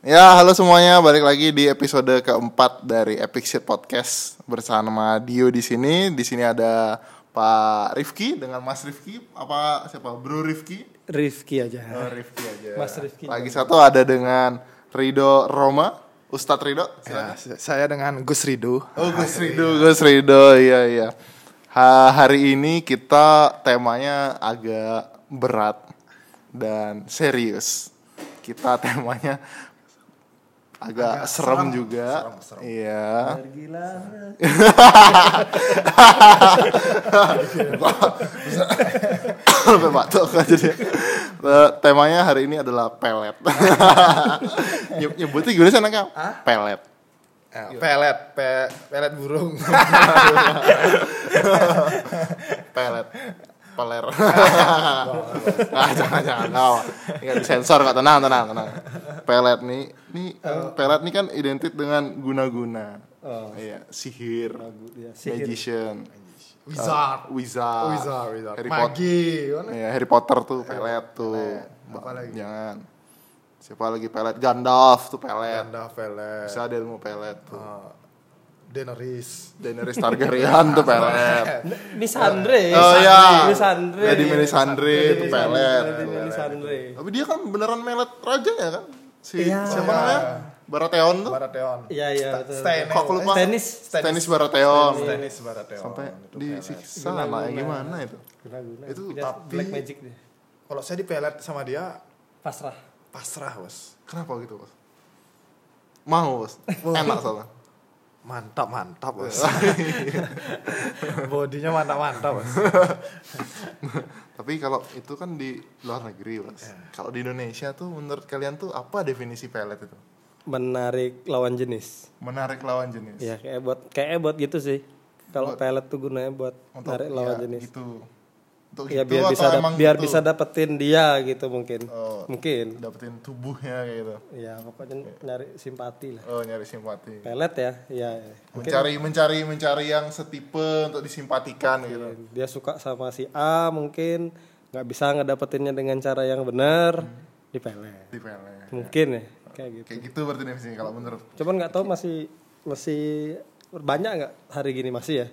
Ya, halo semuanya, balik lagi di episode keempat dari Epic Shit Podcast bersama Dio di sini. Di sini ada Pak Rifki dengan Mas Rifki, apa siapa? Bro Rifki? Rifki aja. Oh, Rifki aja. Mas Rifki. Lagi satu ada dengan Rido Roma, Ustadz Rido. Ya, saya dengan Gus Ridu. Oh, Gus Rido, Gus Rido, iya iya. Ha- hari ini kita temanya agak berat dan serius. Kita temanya agak, serem, juga. Iya. Gila. Sampai batuk aja dia. Eh, Temanya hari ini adalah pelet. Nyeb- Nyebutnya gimana sih anaknya? Pelet. Ya, pelet, pe, pelet burung. pelet peler ah, jangan jangan no. nggak disensor kok tenang tenang tenang pelet nih nih pelet nih kan identik dengan guna-guna Oh. iya sihir, ya, sihir. magician Wizard. uh, wizard, Wizard, wizard. Harry Potter Magi. mana? Iya, Harry Potter tuh pelet tuh Apa Ba- lagi? jangan siapa lagi pelet Gandalf tuh pelet Ganda pelet. bisa ada ilmu pelet tuh Uh, Daenerys. Daenerys Targaryen tuh pelet Misandre. Oh iya. Misandre. Jadi Melisandre itu pelet. Jadi Melisandre. Tapi dia kan beneran melet raja ya kan? Si Iya. siapa namanya? Baratheon tuh. Baratheon. Iya iya betul. Stannis. Kok lupa? Stannis. Stannis Baratheon. Stannis Baratheon. Sampai disiksa pelet. lah gimana itu? Guna-guna. Itu tapi- black magic dia. Kalau saya dipelet sama dia Pasrah. pasrah, Bos. Kenapa gitu, Bos? Mau, Bos. Enak soalnya. Mantap, mantap, Bos. Bodinya mantap-mantap, Bos. Tapi kalau itu kan di luar negeri, Bos. Kalau di Indonesia tuh menurut kalian tuh apa definisi pelet itu? Menarik lawan jenis. Menarik lawan jenis. Iya kayak buat kayak buat gitu sih. Kalau pelet tuh gunanya buat Untuk narik lawan ya, jenis. gitu. Untuk Ya gitu biar atau bisa emang biar gitu? bisa dapetin dia gitu mungkin. Oh. Mungkin. dapetin tubuhnya kayak gitu. Ya pokoknya nyari simpati lah. Oh, nyari simpati. Pelet ya, ya. Mungkin Mencari mencari mencari yang setipe untuk disimpatikan gitu. dia suka sama si A mungkin nggak bisa ngedapetinnya dengan cara yang benar di pelet. Di pelet. Mungkin ya kayak gitu. Kayak gitu berarti definisinya kalau menurut. Cuman nggak tahu masih masih banyak nggak hari gini masih ya?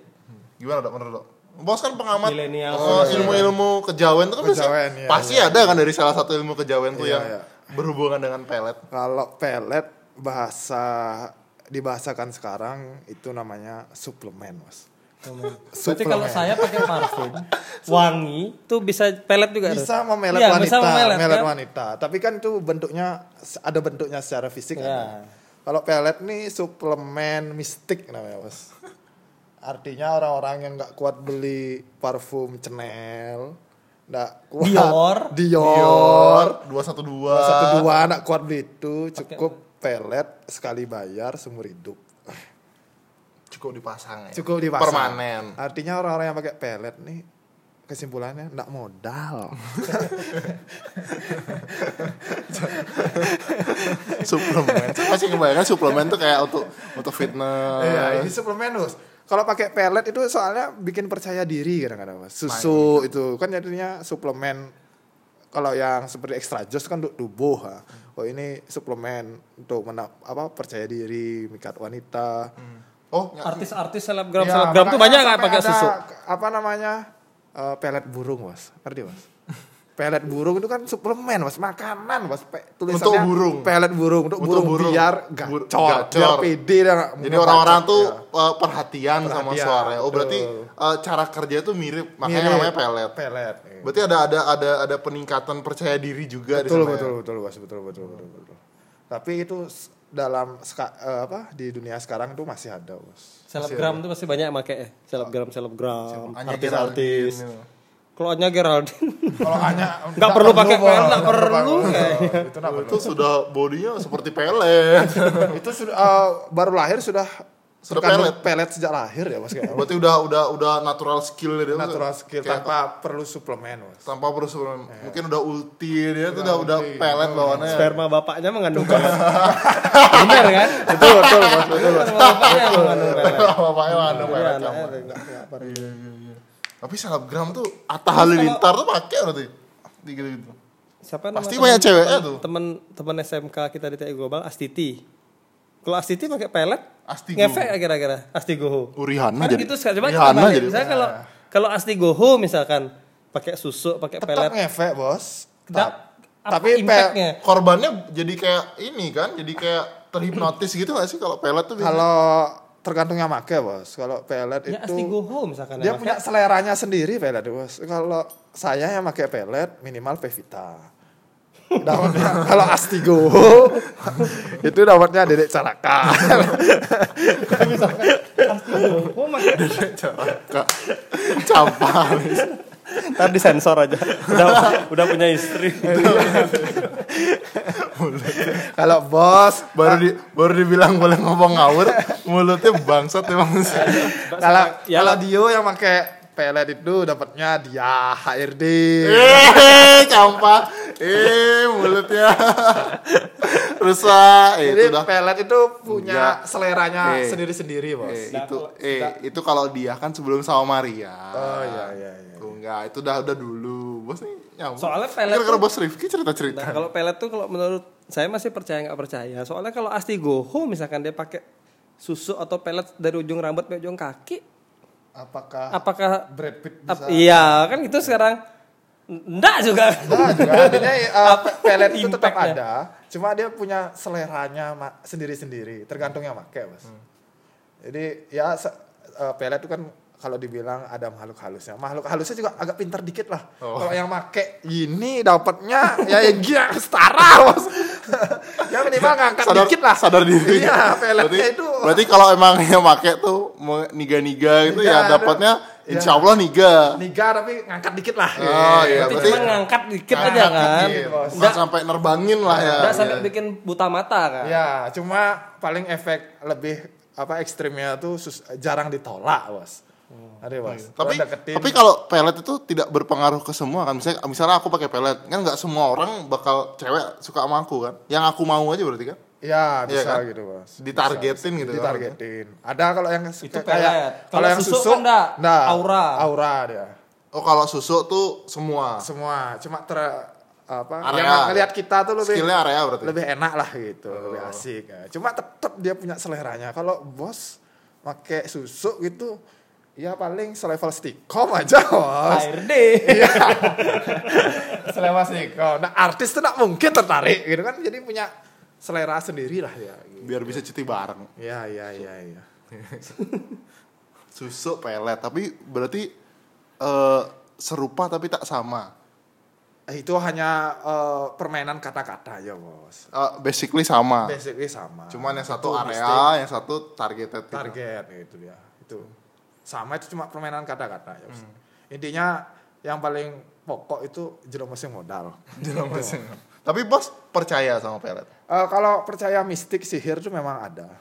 Gimana dok menurut dok? Bos kan pengamat Milenial. oh, ilmu-ilmu kejawen tuh kan biasa- Kejawen, iya, pasti ada kan dari salah satu ilmu kejawen tuh Iya, yang iya. berhubungan dengan pelet. Kalau pelet bahasa dibahasakan sekarang itu namanya suplemen, Bos. Berarti kalau saya pakai parfum wangi tuh bisa pelet juga harus? bisa memelet Iya, wanita, bisa memelet, melet kan? wanita. Tapi kan itu bentuknya ada bentuknya secara fisik. Ya. ada. Kalau pelet nih suplemen mistik namanya bos. Artinya orang-orang yang nggak kuat beli parfum Chanel, nggak kuat Dior. Dior, Dua satu satu dua. dua nggak kuat beli itu cukup pelet sekali bayar seumur hidup. Cukup dipasang ya. Cukup dipasang. Permanen. Artinya orang-orang yang pakai pelet nih kesimpulannya nggak modal. suplemen. Saya masih ngebayangkan suplemen tuh kayak untuk untuk fitness. Iya, ini suplemen bos. Kalau pakai pelet itu soalnya bikin percaya diri kadang-kadang mas. Susu itu kan jadinya suplemen. Kalau yang seperti extra jus kan untuk tubuh. ha. Oh ini suplemen untuk mena- apa percaya diri, mikat wanita. Oh, ya- Artis-artis selebgram Ya, selebgram tuh banyak nggak pakai ada, susu? Apa namanya eh, pelet burung mas? Ngerti mas? Pelet burung itu kan suplemen mas, makanan mas. Pe- tulisannya Untuk burung. Pelet burung untuk, Untuk burung, burung. biar Bur- gacor, gacor. biar pede dan Jadi orang-orang tuh ya. uh, perhatian, sama Perhatian, suaranya. Oh, berarti betul. uh, cara kerja tuh mirip, makanya Mirip. namanya pelet. Pelet. iya. Berarti ada ada ada ada peningkatan percaya diri juga di betul sana. ya? betul betul bos betul betul betul betul tapi itu dalam ska- eh, apa di dunia sekarang tuh masih ada bos Selebgram tuh pasti banyak yang pakai eh. Selebgram selebgram, artis-artis. Kalau Anya Geraldine kalau hanya nggak perlu pakai pelet, nggak perlu kayaknya. itu sudah bodinya seperti pelet. itu sudah eh, baru lahir sudah Sudah pelet. pelet sejak lahir ya mas kayak Berarti udah udah udah natural skill dia. natural skill Kayak tanpa perlu suplemen mas tanpa perlu suplemen. Mungkin udah ulti dia tuh udah udah pelet bawaannya. Sperma bapaknya mengandung pelet. Bener kan? betul betul betul Sperma bapaknya mengandung pelet. Bapaknya Iya, pelet Tapi selebgram tuh Atta Halilintar tuh pakai berarti. Gitu gitu. siapa nama Pasti teman- banyak ceweknya tuh. Teman teman SMK kita di TI Global Astiti. Kalau Astiti pakai pelet, Astigo. ngefek kira-kira Astigoho. Urihanna Kan jadi. gitu sekali. Coba kita Rihanna jadi. Misalnya kalau kalau Astigoho misalkan pakai susu, pakai tetap pelet. ngefek bos Da- Tap- apa tapi pe- impactnya? Korbannya jadi kayak ini kan, jadi kayak terhipnotis gitu gak sih kalau pelet tuh? kalau tergantung yang make bos. Kalau pelet Ya itu Astigoho misalkan. dia yang punya seleranya sendiri pelet bos. Kalau saya yang pakai pelet minimal Pevita. Dapatnya kalau Astigo itu dapatnya dedek caraka. Astigoho pakai Kak, Campak. Ntar disensor aja. Udah udah punya istri. kalau bos baru di baru dibilang boleh ngomong ngawur, mulutnya bangsat emang kalau Ya, kalau. Dio yang pakai pelet itu dapatnya dia HRD Eh, campak. Eh, mulutnya rusak. Eh, jadi itu dah. pelet itu punya Enggak. seleranya Eh. sendiri-sendiri bos Eh, itu eh itu kalau dia kan sebelum sama Maria. oh iya iya iya enggak, itu udah udah dulu. Bos nih nyambung. Soalnya pelet Gara-gara tuh- bos Rifki cerita-cerita. Nah, kalau pelet tuh kalau menurut saya masih percaya nggak percaya. Soalnya kalau Astigoho misalkan dia pakai susu atau pelet dari ujung rambut sampai ujung kaki, apakah apakah Brad Pitt ap- bisa iya kan itu sekarang enggak juga. Nah, juga artinya uh, pe- pelet itu tetap ada, cuma dia punya seleranya sendiri-sendiri, tergantung yang pakai, Bos. Jadi ya uh, pelet itu kan kalau dibilang ada makhluk halusnya. Makhluk halusnya juga agak pintar dikit lah. Oh. Kalau yang make ini dapatnya ya yang gila setara, Bos. ya minimal ngangkat sadar dikit lah. sadar diri. Iya, peletnya berarti, itu Berarti kalau emang yang make tuh niga-niga gitu ya dapatnya Ya. Insya Allah niga. niga tapi ngangkat dikit lah. Oh, iya, Berarti berarti- cuma ngangkat dikit aja Ngangkat kan. dikit, Bos. Bukan sampai nerbangin lah ya. Enggak sampai Iya. bikin buta mata kan. Ya, cuma paling efek lebih apa ekstrimnya tuh sus- jarang ditolak, Bos. Ada, Bos. Hmm. Tapi deketin- tapi kalau pelet itu tidak berpengaruh ke semua kan. Misalnya misalnya aku pakai pelet, kan nggak semua orang bakal cewek suka sama aku kan. Yang aku mau aja berarti kan. Ya Iya bisa kan? gitu bos. Ditargetin Bisa, gitu kan? Ditargetin. Ada kalau yang Itu kayak-. Kalau yang susu susu, kan enggak, enggak. aura. Aura dia. Oh kalau susu tuh semua. Semua cuma ter apa? Area. Yang ngelihat kita tuh lebih Skillnya area berarti. lebih enak lah gitu, lebih Oh. asik. ya. Cuma tetap dia punya seleranya. Kalau bos pakai susu gitu, ya paling selevel stikom aja bos. HRD. Iya. Selevel stikom. Nah artis tuh nggak mungkin tertarik gitu kan. Jadi punya selera sendiri lah ya. gitu. Biar bisa cuti bareng. Iya iya iya iya. Susu pelet, tapi berarti eh, serupa tapi tak sama. Itu hanya eh, permainan kata-kata aja bos. Eh, basically sama. Basically sama. Cuman yang satu Itu area, mistake, yang satu targeted. gitu. target gitu dia. Itu sama itu cuma permainan kata-kata ya. Bos. Hmm. Intinya yang paling pokok itu mesin modal. Tapi bos percaya sama pelet. Eh, kalau percaya mistik sihir itu memang ada.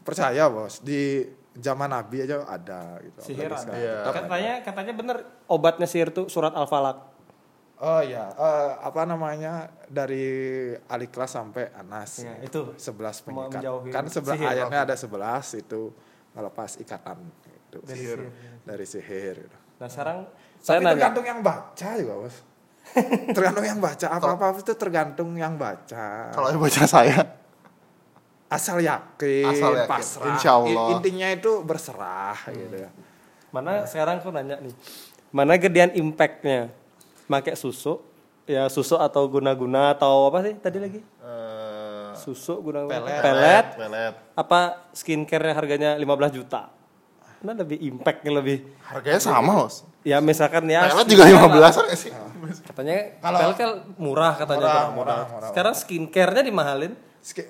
Percaya bos di zaman Nabi aja ada gitu. Sihir ada. Iya. Ada. Katanya katanya bener obatnya sihir tuh surat Al-Falaq. Oh iya, eh, apa namanya dari Aliklas sampai Anas. Ya, itu. 11 Mau pengikat. Kan sebelah sihir. ayatnya ada 11 itu melepas ikatan itu. Dari sihir. sihir. Dari sihir. gitu. Nah sekarang saya Tapi nanya, tergantung yang baca juga, Bos. tergantung yang baca apa-apa itu tergantung yang baca. Kalau yang baca saya, asal yakin, Asal yakin. pasrah. Insya Allah. Intinya itu berserah gitu ya. mana sekarang aku nanya nih, mana gedean impactnya? Make susu, ya susu atau guna-guna atau apa sih tadi lagi? eh, Susu guna-guna Pelet. pelet, pelet. apa skincare harganya 15 juta? Mana lebih impactnya lebih? Harganya sama bos. Ya misalkan ya Pelet juga skincare 15 lah. an sih? Katanya Kalau- pelet kan murah katanya. Murah, Bang. murah, murah. Sekarang skincare-nya dimahalin.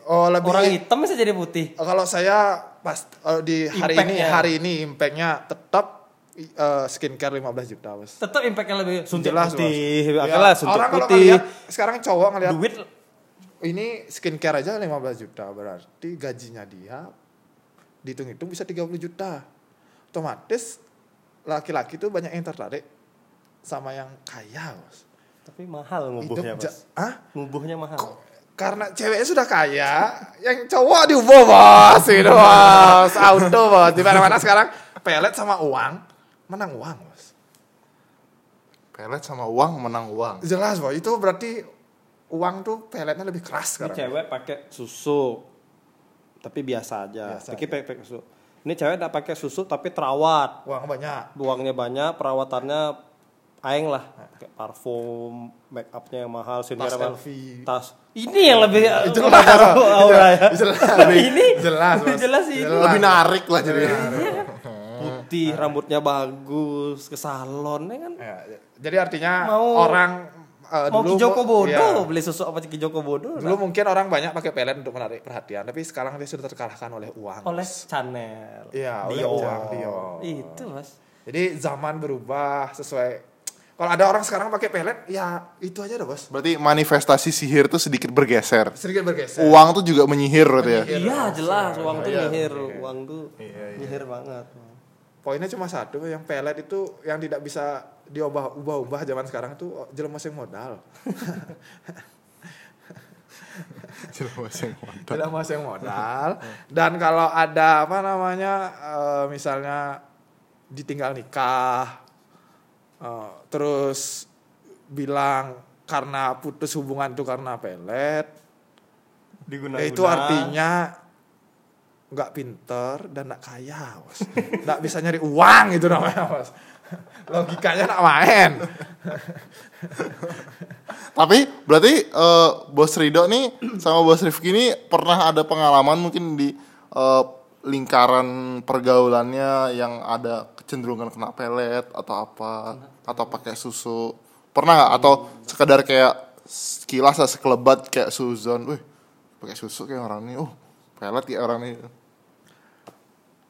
Oh, lebih Orang hitam bisa jadi putih. kalau saya pas eh, di hari ini hari ini impactnya tetap eh, skincare 15 juta, Bos. Tetap impactnya lebih suntik Jelas, putih. Ya, lah, suntik orang kalau putih. ngeliat, sekarang cowok ngeliat Duit ini skincare aja 15 juta berarti gajinya dia dihitung-hitung bisa 30 juta otomatis laki-laki tuh banyak yang tertarik sama yang kaya bos tapi mahal ngubuhnya, Bos. Hah? Ngubuhnya mahal. karena ceweknya sudah kaya yang cowok diubah bos gitu bos auto bos di mana-mana sekarang pelet sama uang menang uang bos pelet sama uang menang uang. Jelas, Bos. Itu berarti uang tuh peletnya lebih keras Ini sekarang. cewek pakai susu, tapi biasa aja. Biasa Tapi pakai susu. Ini cewek tidak pakai susu tapi terawat. Uang banyak. Uangnya banyak, perawatannya aing lah. Kayak parfum, make upnya yang mahal, sini Tas LV. tas. Ini yang lebih Jelas, mengaruh aura ya. Jelas. ini Jelas, jelas ini. Jelas. Lebih narik lah jadi. Putih, rambutnya bagus, ke salon ya kan. Ya, jadi artinya Mau- orang eh, Mau dulu Ki Joko Bodo, iya. beli susu apa Ki Joko Bodo? Dulu mungkin orang banyak pakai pelet untuk menarik perhatian, tapi sekarang dia sudah terkalahkan oleh uang. oleh Chanel. Iya, oleh uang, Dior. Itu, Mas. Jadi zaman berubah sesuai kalau ada orang sekarang pakai pelet, ya itu aja dah, Bos. Berarti manifestasi sihir tuh sedikit bergeser. Sedikit bergeser. Uang tuh juga menyihir berarti ya. Iya, jelas uang tuh Iya, nyihir, oke. uang tuh nyihir banget. Poinnya cuma satu, yang pelet itu yang tidak bisa diubah-ubah zaman sekarang itu jelema sing modal. Jelas yang modal. Jelema sing modal. Dan kalau ada apa namanya eh, misalnya ditinggal nikah eh, terus bilang karena putus hubungan itu karena pelet, Diguna Ya, itu artinya nggak pinter dan nggak kaya, bos. Nggak bisa nyari uang itu namanya, bos. Logikanya nggak main. Tapi berarti eh, Bos Rido nih sama Bos Rifki ini pernah ada pengalaman mungkin di eh, lingkaran pergaulannya yang ada kecenderungan kena pelet atau apa atau pakai susu pernah nggak atau sekedar kayak sekilas sekelebat kayak Suzon, wih pakai susu kayak orang ini, oh pelet kayak orang ini.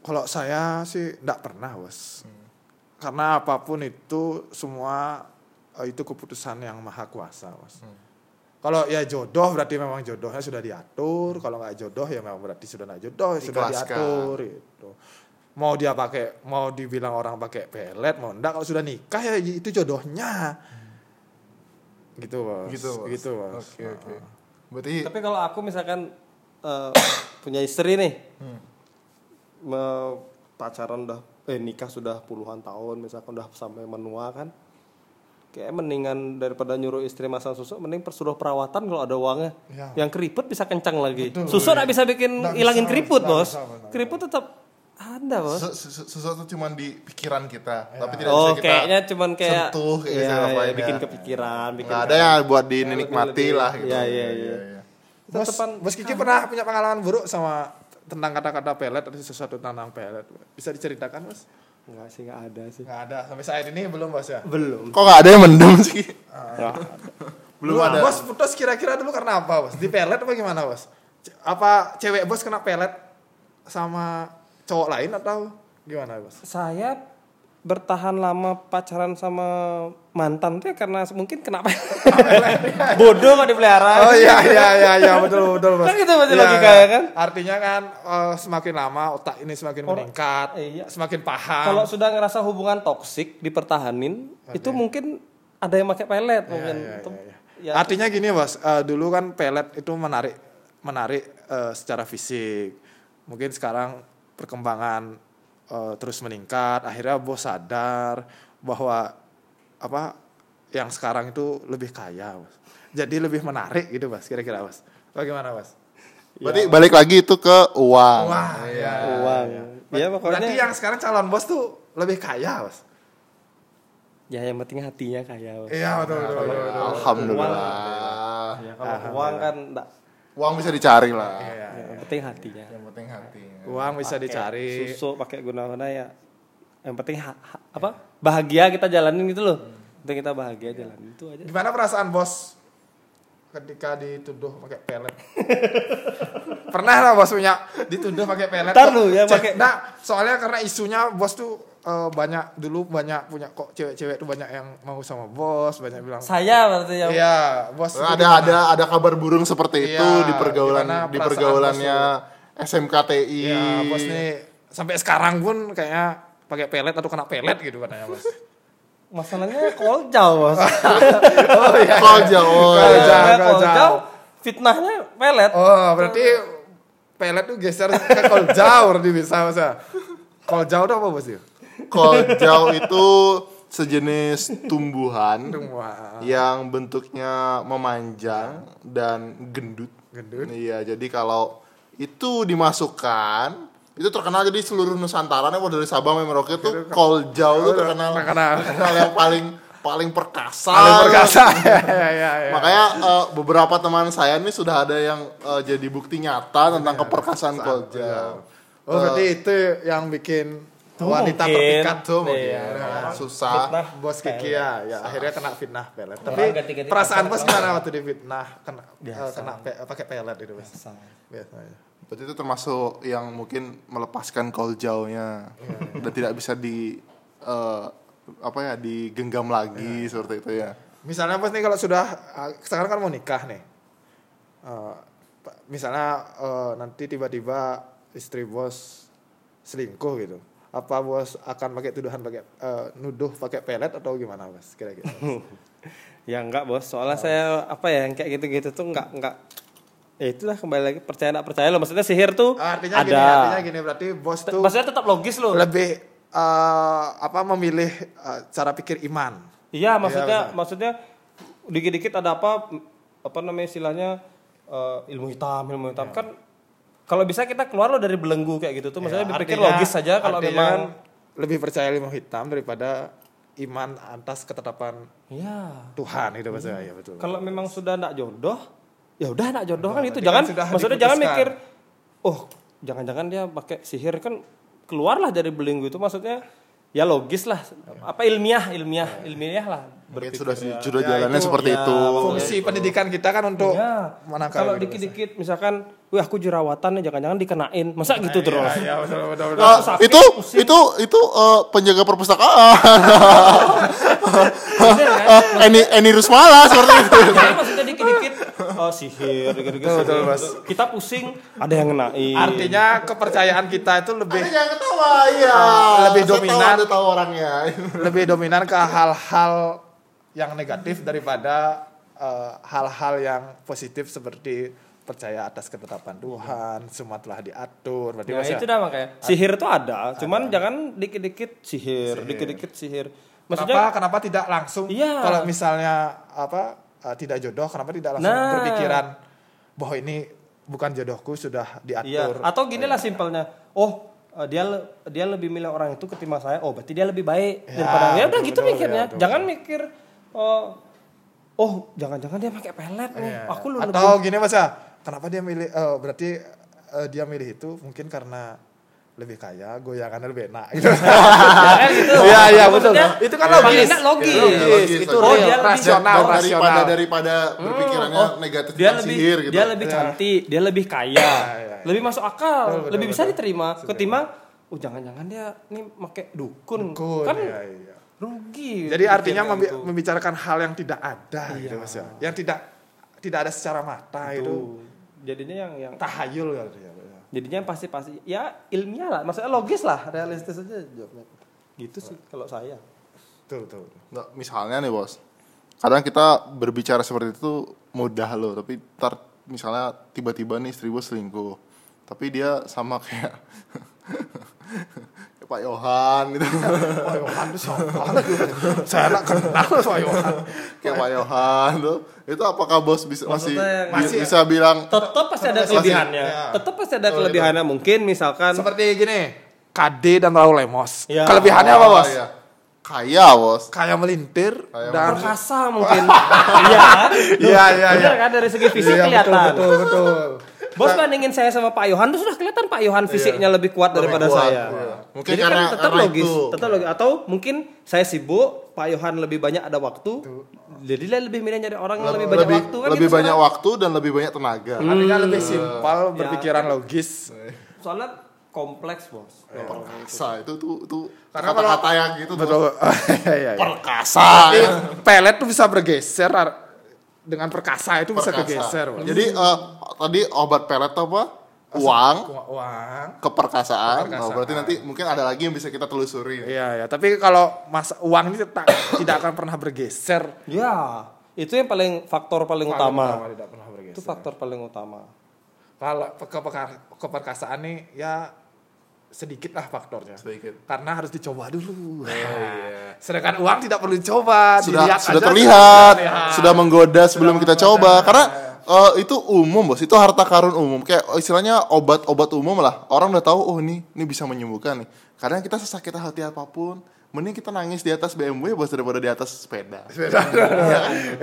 Kalau saya sih nggak pernah, bos. Karena apa pun itu semua eh, itu keputusan yang maha kuasa, bos. Kalau ya jodoh berarti memang jodohnya sudah diatur. Kalau nggak jodoh ya memang berarti sudah nggak jodoh, sudah Ikhlaskan. diatur. Itu. Mau dia pakai, mau dibilang orang pakai pelet, mau enggak kalau sudah nikah ya itu jodohnya. Gitu, bos. Gitu, Bos. Gitu, bos. Oke, oke. Berarti Tapi kalau aku misalkan eh, punya istri nih, me- pacaran udah eh nikah sudah puluhan tahun, misalkan udah sampai menua kan, kayak mendingan daripada nyuruh istri masang susu, mending persuruh perawatan kalau ada uangnya. Ya. Yang keriput bisa kencang lagi. Betul, susu iya. nggak bisa bikin Nggak hilangin bisa, keriput bos. bisa, benar. keriput tetap ada bos. Sesu- sesuatu cuma di pikiran kita, tapi tidak Oh bisa kita kayaknya cuman kayak sentuh, kayak iya, bisa iya, ngapain bikin ya. kepikiran, bikin Nggak ada yang buat dinikmati lebih- lah gitu. Iya, iya, iya. Bos, Tetepan- bos Kiki pernah punya pengalaman buruk sama tentang kata-kata pelet atau sesuatu tentang pelet? Bisa diceritakan, bos? Enggak sih, enggak ada sih. Nggak ada sampai saat ini belum bos ya. Belum. Kok nggak ada yang mendem sih? Belum Dulu, ada. Bos putus kira-kira dulu karena apa bos? Di pelet apa gimana bos? C- Apa cewek bos kena pelet sama cowok lain atau gimana bos? Saya bertahan lama pacaran sama mantan tuh ya karena mungkin kenapa bodoh kok dipelihara Oh iya iya iya iya betul betul bos. Kan gitu berarti Iya, logikanya iya. kan? Artinya kan eh, semakin lama otak ini semakin Orang- meningkat, iya. semakin paham. kalau sudah ngerasa hubungan toksik dipertahanin itu mungkin ada yang pakai pelet mungkin iya, Itu- iya, ya, Artinya gini bos, eh, dulu kan pelet itu menarik menarik eh, secara fisik. Mungkin sekarang perkembangan eh, terus meningkat. Akhirnya bos sadar bahwa apa yang sekarang itu lebih kaya, bos. Jadi lebih menarik gitu bos. Kira-kira bos. Bagaimana bos? Berarti balik lagi itu ke uang. Wah, iya. uang ya pokoknya Berarti yang sekarang calon bos tuh lebih kaya bos. ya yang penting hatinya kaya Bos. Iya betul betul. betul, betul. Alhamdulillah. ya kalau uang kan enggak Uang bisa dicari lah. Iya, iya. yang penting hatinya Yang penting. Uang bisa dicari. susu pakai guna-guna ya yang penting ha- ha- apa bahagia kita jalanin gitu loh penting kita bahagia jalanin itu aja Gimana perasaan bos ketika dituduh pakai pelet? Pernah lah bos punya dituduh pakai pelet? Ntar Kok lu ya, pakai- Nah, soalnya karena isunya bos tuh eh, banyak dulu banyak punya kok cewek-cewek tuh banyak yang mau sama bos, banyak bilang. saya berarti yang Iya, bos. Ada gimana? ada ada kabar burung seperti itu Iya, di pergaulan di pergaulannya SMKTI. Iya, bos nih sampai sekarang pun kayaknya pakai pelet atau kena pelet gitu katanya bos. masalahnya koljau bos oh iya. Ya. jauh. Masalahnya koljau fitnahnya pelet Oh, berarti pelet tuh geser ke koljau berarti bisa masa. Koljau tuh apa bos ya? Kol jauh itu sejenis tumbuhan Tumbuhan. yang bentuknya memanjang dan gendut. Gendut. Iya, jadi kalau itu dimasukkan itu terkenal jadi seluruh Nusantara nih dari Sabang sampai Merauke tuh koljau tuh terkenal terkenal. terkenal yang paling paling perkasa. Paling perkasa. ya, ya, ya. Makanya eh, beberapa teman saya nih sudah ada yang eh, jadi bukti nyata tentang keperkasaan koljau. Oh, berarti itu yang bikin wanita mungkin. terpikat tuh mungkin. Iya. Nah, Susah. Fitnah. Bos Kiki ya, ya akhirnya kena fitnah pelet. Tapi perasaan bos gimana waktu di fitnah kena Biasa. eh, kena pe- pakai pelet itu bos. Biasa. ya. Berarti itu termasuk yang mungkin melepaskan koljaunya dan tidak bisa di eh, apa ya digenggam lagi seperti itu ya. Misalnya bos nih kalau sudah ah, sekarang kan mau nikah nih. Eh, pa- misalnya eh, nanti tiba-tiba istri bos selingkuh gitu. Apa bos akan pakai tuduhan pakai eh, nuduh pakai pelet atau gimana bos kira-kira? Ya enggak bos, soalnya saya apa ya yang kayak gitu-gitu tuh enggak enggak ya itulah kembali lagi percaya enggak percaya loh maksudnya sihir tuh artinya ada gini, artinya gini berarti bos tuh maksudnya tetap logis loh lebih eh, apa memilih eh, cara pikir iman. iya maksudnya betul. maksudnya dikit-dikit ada apa apa namanya istilahnya eh, ilmu hitam ilmu hitam Iya. kan kalau bisa kita keluar loh dari belenggu kayak gitu tuh. Maksudnya Ya, artinya- logis saja kalau memang lebih percaya ilmu hitam daripada iman atas ketetapan iya. Tuhan itu maksudnya. Ya betul. kalau memang sudah enggak jodoh ya udah enggak jodoh kan itu jangan kan sudah maksudnya jangan mikir oh jangan-jangan dia pakai sihir. Kan keluarlah dari belenggu itu. Maksudnya ya logis lah. Apa ilmiah? Ilmiah ilmiah lah berpikir sudah ya. sudah Ya, jalannya itu- seperti ya, itu. Fungsi pendidikan kita kan untuk Ya, menangkal kalau dikit-dikit misalkan, wih aku jerawatan nih, jangan-jangan dikenain, masa gitu terus? Ya, betul betul betul. Eh, sakit, itu pusing. itu itu eh, penjaga perpustakaan. Kan? Eni Eni Rusmala seperti itu. Jadi maksudnya dikit-dikit oh, sihir, gitu-gitu. Betul. Mas. Kita pusing, ada yang ngenain. Artinya kepercayaan kita itu lebih Anda jangan ketawa ya. Lebih Saya tahu dominan. Tahu orangnya. lebih dominan ke hal-hal yang negatif daripada eh, hal-hal yang positif seperti percaya atas ketetapan Tuhan, semua telah diatur. Berarti Nah, ya? itu dah makanya. Sihir tuh ada, cuman jangan dikit-dikit sihir, dikit-dikit sihir. kenapa Maksudnya kenapa tidak langsung Iya. kalau misalnya apa eh, tidak jodoh kenapa tidak langsung Nah. berpikiran bahwa ini bukan jodohku sudah Iya, diatur. atau gini lah simpelnya. Oh, eh, dia le- dia lebih milih orang itu ketimbang saya. Oh, berarti dia lebih baik Ya, daripada ya udah gitu betul, mikirnya. ya, betul, Jangan mikir oh oh, jangan-jangan dia pakai pelet nih. Iya. Aku lu atau gini Mas ya, kenapa dia milih eh, berarti eh, dia milih itu mungkin karena lebih kaya, goyangannya lebih enak gitu. Ya kan gitu. Iya, iya, betul. Itu kan logis. nggak logis. Iya, logis. Itu Oh, dia lebih- rasional, rasional. daripada daripada berpikirannya Oh, negatif dia lebih sihir gitu. dia lebih cantik, dia lebih kaya, iya, lebih masuk akal, Betul, betul, lebih bisa betul. diterima ketimbang oh jangan-jangan dia nih pakai dukun. Dukun, kan iya, iya. Rugi. Jadi artinya membi- gitu. membicarakan hal yang tidak ada Iya. gitu Mas ya. Yang tidak tidak ada secara mata itu Tuh. Jadinya yang yang tahayul kali ya. jadinya yang pasti-pasti ya ilmiah lah, maksudnya logis lah, realistis aja jawabnya. Gitu sih kalau saya. Betul, betul. Nggak, misalnya nih bos, kadang kita berbicara seperti itu mudah loh, tapi ntar misalnya tiba-tiba nih istri bos selingkuh, tapi dia sama kayak Pak Yohan gitu, Pak Yohan itu siapa? Saya nggak kenal Pak Yohan. kayak Pak Yohan tuh, itu apakah bos bisa masih Maksudnya yang- bi- Masih- bisa bilang Tetap pasti ada Masih- kelebihannya. ya. Tetap pasti ada kelebihannya. Mungkin misalkan Seperti gini, KD dan Raul Lemos. Ya. Kelebihannya apa, "Oh, Bos? iya, kaya bos, Kayak melintir Kayak dan perkasa mungkin. Iya kan? Iya, iya, iya. Kan dari segi fisik Iya, kelihatan. Betul, betul, betul. Bos bandingin saya sama Pak Yohan tuh sudah kelihatan Pak Yohan fisiknya lebih kuat Lebih daripada kuat, saya. iya. Mungkin Jadi karena- kan tetap karena logis, itu. tetap logis. Atau mungkin saya sibuk, Pak Yohan lebih banyak ada waktu. Jadi dia lebih milih nyari orang yang lebih banyak lebih, waktu kan lebih gitu banyak sekarang. waktu dan lebih banyak tenaga. Artinya lebih simpel Ya. berpikiran logis. Soalnya kompleks, Bos. Perkasa itu tuh tuh Karena kata-kata yang gitu tuh. Betul. Iya, iya. Perkasa. Ya. pelet tuh bisa bergeser ar- dengan perkasa itu bisa Perkasa. kegeser. Bos. Jadi eh, tadi obat pelet apa? Uang, uang. keperkasaan. Keperkasaan. Oh, berarti nanti mungkin ada lagi yang bisa kita telusuri. Iya, ya. Tapi kalau mas uang ini tak, tidak akan pernah bergeser. Ya, itu yang paling faktor paling Paling utama. Tidak pernah bergeser. Itu faktor paling utama. Kalau ke- keperkasaan nih ya sedikit lah faktornya. Sedikit. Karena harus dicoba dulu. iya. Sedangkan uang tidak perlu dicoba, sudah dilihat sudah aja, terlihat, terlihat. sudah menggoda sebelum kita menggoda. coba. Karena eh, itu umum bos, itu harta karun umum. Kayak oh, istilahnya obat-obat umum lah. Orang udah tahu, oh ini ini bisa menyembuhkan nih. Karena kita sesakit hati apa pun, mending kita nangis di atas BMW bos daripada di atas sepeda.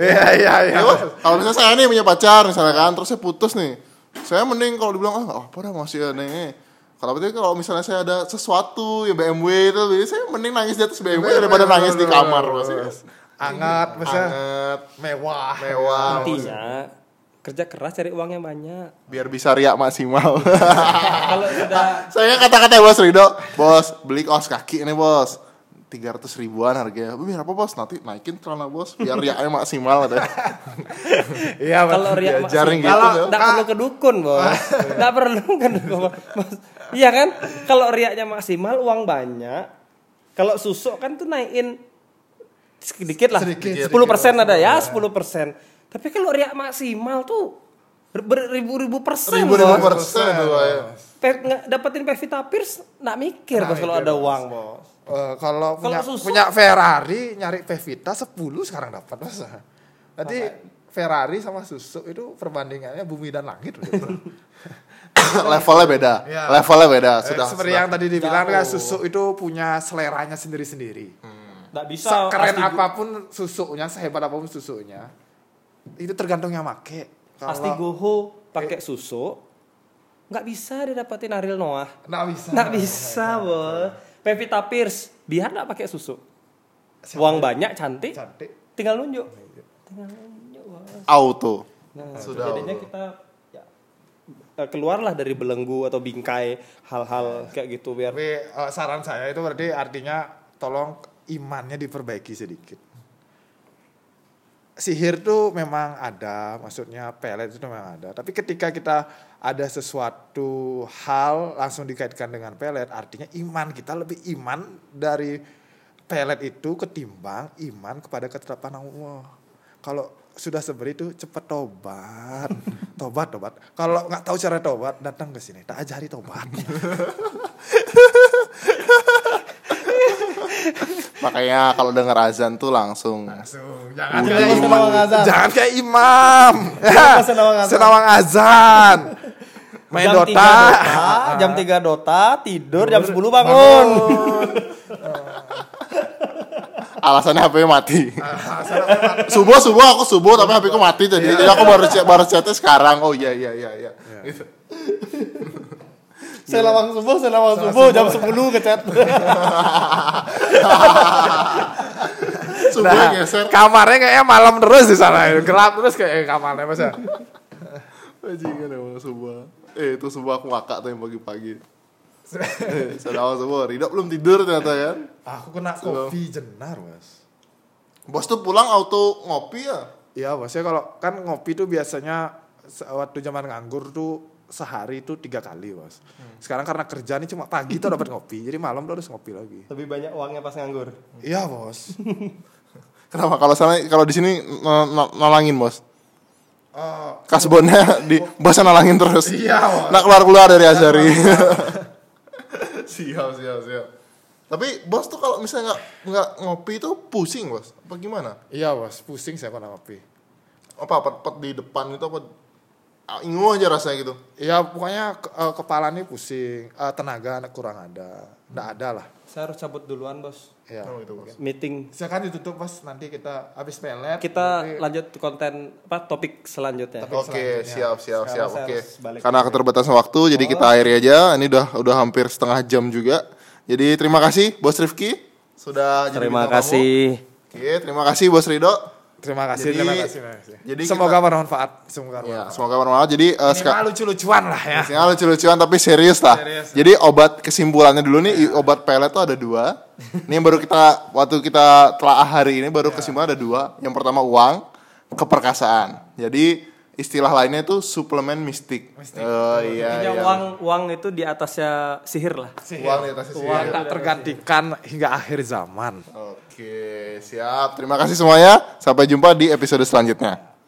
Iya iya iya. Ya, Bos, kalau misalnya saya nih punya pacar misalnya kan, terus saya putus nih, saya mending kalau dibilang ah apa dah masih ada ini. Kalau berarti kalau misalnya saya ada sesuatu ya BMW itu, jadi saya mending nangis di atas BMW daripada nangis di kamar bos. Anget, maksudnya Anget, mewah. mewah, Intinya kerja keras cari uang yang banyak. biar bisa riak maksimal. Kalau sudah saya kata-kata bos Rido, bos beli kaos kaki ini bos. 300 ribuan harganya. Biar apa bos? Nanti naikin celana bos biar riaknya maksimal ada. Iya, kalau riak maksimal, gitu, kalau nggak perlu ke dukun bos, nggak perlu ke dukun. Bos. Iya kan? Kalau riaknya maksimal uang banyak, kalau susuk kan tuh naikin sedikit lah, Sedikit. sepuluh persen ada ya, sepuluh persen. Tapi kalau riak maksimal tuh ber- beribu-ribu persen Ribu-ribu bos. persen ya. Dapetin Pevita Pierce nggak mikir bos kalau ada uang bos. Eh, kalau punya, susu- punya Ferrari nyari Pevita 10 sekarang dapat mas. Nanti Ferrari sama susu itu perbandingannya bumi dan langit. gitu. Levelnya beda. Iya. Levelnya beda. Eh, Sudah. Seperti sudah. yang tadi dibilang kan susu itu punya seleranya sendiri-sendiri. Nggak bisa. Sekeren asti- apa pun susunya, sehebat apa pun susunya, itu tergantung yang make. Kalau- Asti Goho pakai susu, nggak bisa dia dapetin Ariel Noah. Nggak bisa. Nggak bisa, bos. Pevita Pierce, biar nggak pakai susu. Uang banyak, cantik, Cantik. tinggal nunjuk. Tinggal nunjuk. Auto. Nah, Sudah, kita ya, eh, keluarlah dari belenggu atau bingkai hal-hal kayak gitu biar Tapi eh, saran saya itu berarti artinya tolong imannya diperbaiki sedikit. Sihir tuh memang ada, maksudnya pelet itu memang ada. Tapi ketika kita ada sesuatu hal langsung dikaitkan dengan pelet, artinya iman kita lebih iman dari pelet itu ketimbang iman kepada ketetapan Allah. Kalau sudah seperti itu cepat tobat, tobat tobat. Kalau nggak tahu cara tobat datang ke sini, tak ajari tobat. Makanya kalau dengar azan tuh langsung jangan Udah. kayak imam azan. jangan kayak imam Kenapa senawang azan? senawang azan main jam dota 3 Dota, jam 3 Dota, tidur jam 10 bangun. Alasannya HP mati. subuh subuh aku subuh tapi HP ku mati jadi jadi aku baru chat baru chatnya sekarang. Oh iya iya iya iya. Gitu. Saya lawang subuh, saya lawang subuh jam 10 ngechat. Subuh Nah, geser. kamarnya kayaknya malam terus di sana gelap terus kayak kamarnya mas ya Bajingan emang subuh. Eh itu subuh aku ngakak tuh yang pagi-pagi. Sedang subuh, Ridho belum tidur ternyata kan. aku kena kopi jenar mas Bos tuh pulang auto ngopi ya. Iya maksudnya kalau kan ngopi tuh biasanya waktu zaman nganggur tuh sehari itu tiga kali mas sekarang karena kerja nih cuma pagi tuh dapat ngopi jadi malam tuh harus ngopi lagi Lebih banyak uangnya pas nganggur. iya bos Kenapa kalau sana kalau di sini nalangin bos? Eh, Kasbonnya di bosnya nalangin terus. iya bos Nak keluar keluar dari Azari. siap siap siap. Tapi bos tuh kalau misalnya nggak nggak ngopi itu pusing bos. Apa gimana? iya bos pusing saya kalau ngopi Apa pet, pet di depan itu apa? Ah, Ingu aja rasanya gitu. Iya pokoknya ke- eh, kepala nih pusing, Eh, tenaga kurang ada, nggak ada lah. Saya harus cabut duluan, Bos. Ya. Oh, itu bos. Meeting. Silakan ditutup pas nanti kita habis pelet. Kita nanti- lanjut konten apa topik selanjutnya. Oke, selanjutnya. siap, siap, Sekarang siap. Oke. balik Karena keterbatasan waktu, jadi kita akhiri aja. Ini udah udah hampir setengah jam juga. Jadi terima kasih Bos Rifki sudah jadi Terima kasih. Oke, terima kasih Bos Rido. Terima kasih, Jadi- terima kasih. terima kasih. jadi semoga bermanfaat, semoga Ya, bermanfaat. semoga bermanfaat. Jadi eh, Minimal sekarang lucu-lucuan lah ya. Isinya lucu-lucuan tapi serius lah. Serius. Jadi obat kesimpulannya dulu nih, obat pelet tuh ada dua. Ini yang baru kita waktu kita telah hari ini baru kesimpulan ada dua. Yang pertama uang, keperkasaan. Jadi istilah lainnya itu suplemen mistik. Oh iya. Intinya iya. uang uang itu di atasnya sihir lah. Uang di atas isi. Uang tak tergantikan hingga akhir zaman. Oke, siap. Terima kasih semuanya. Sampai jumpa di episode selanjutnya.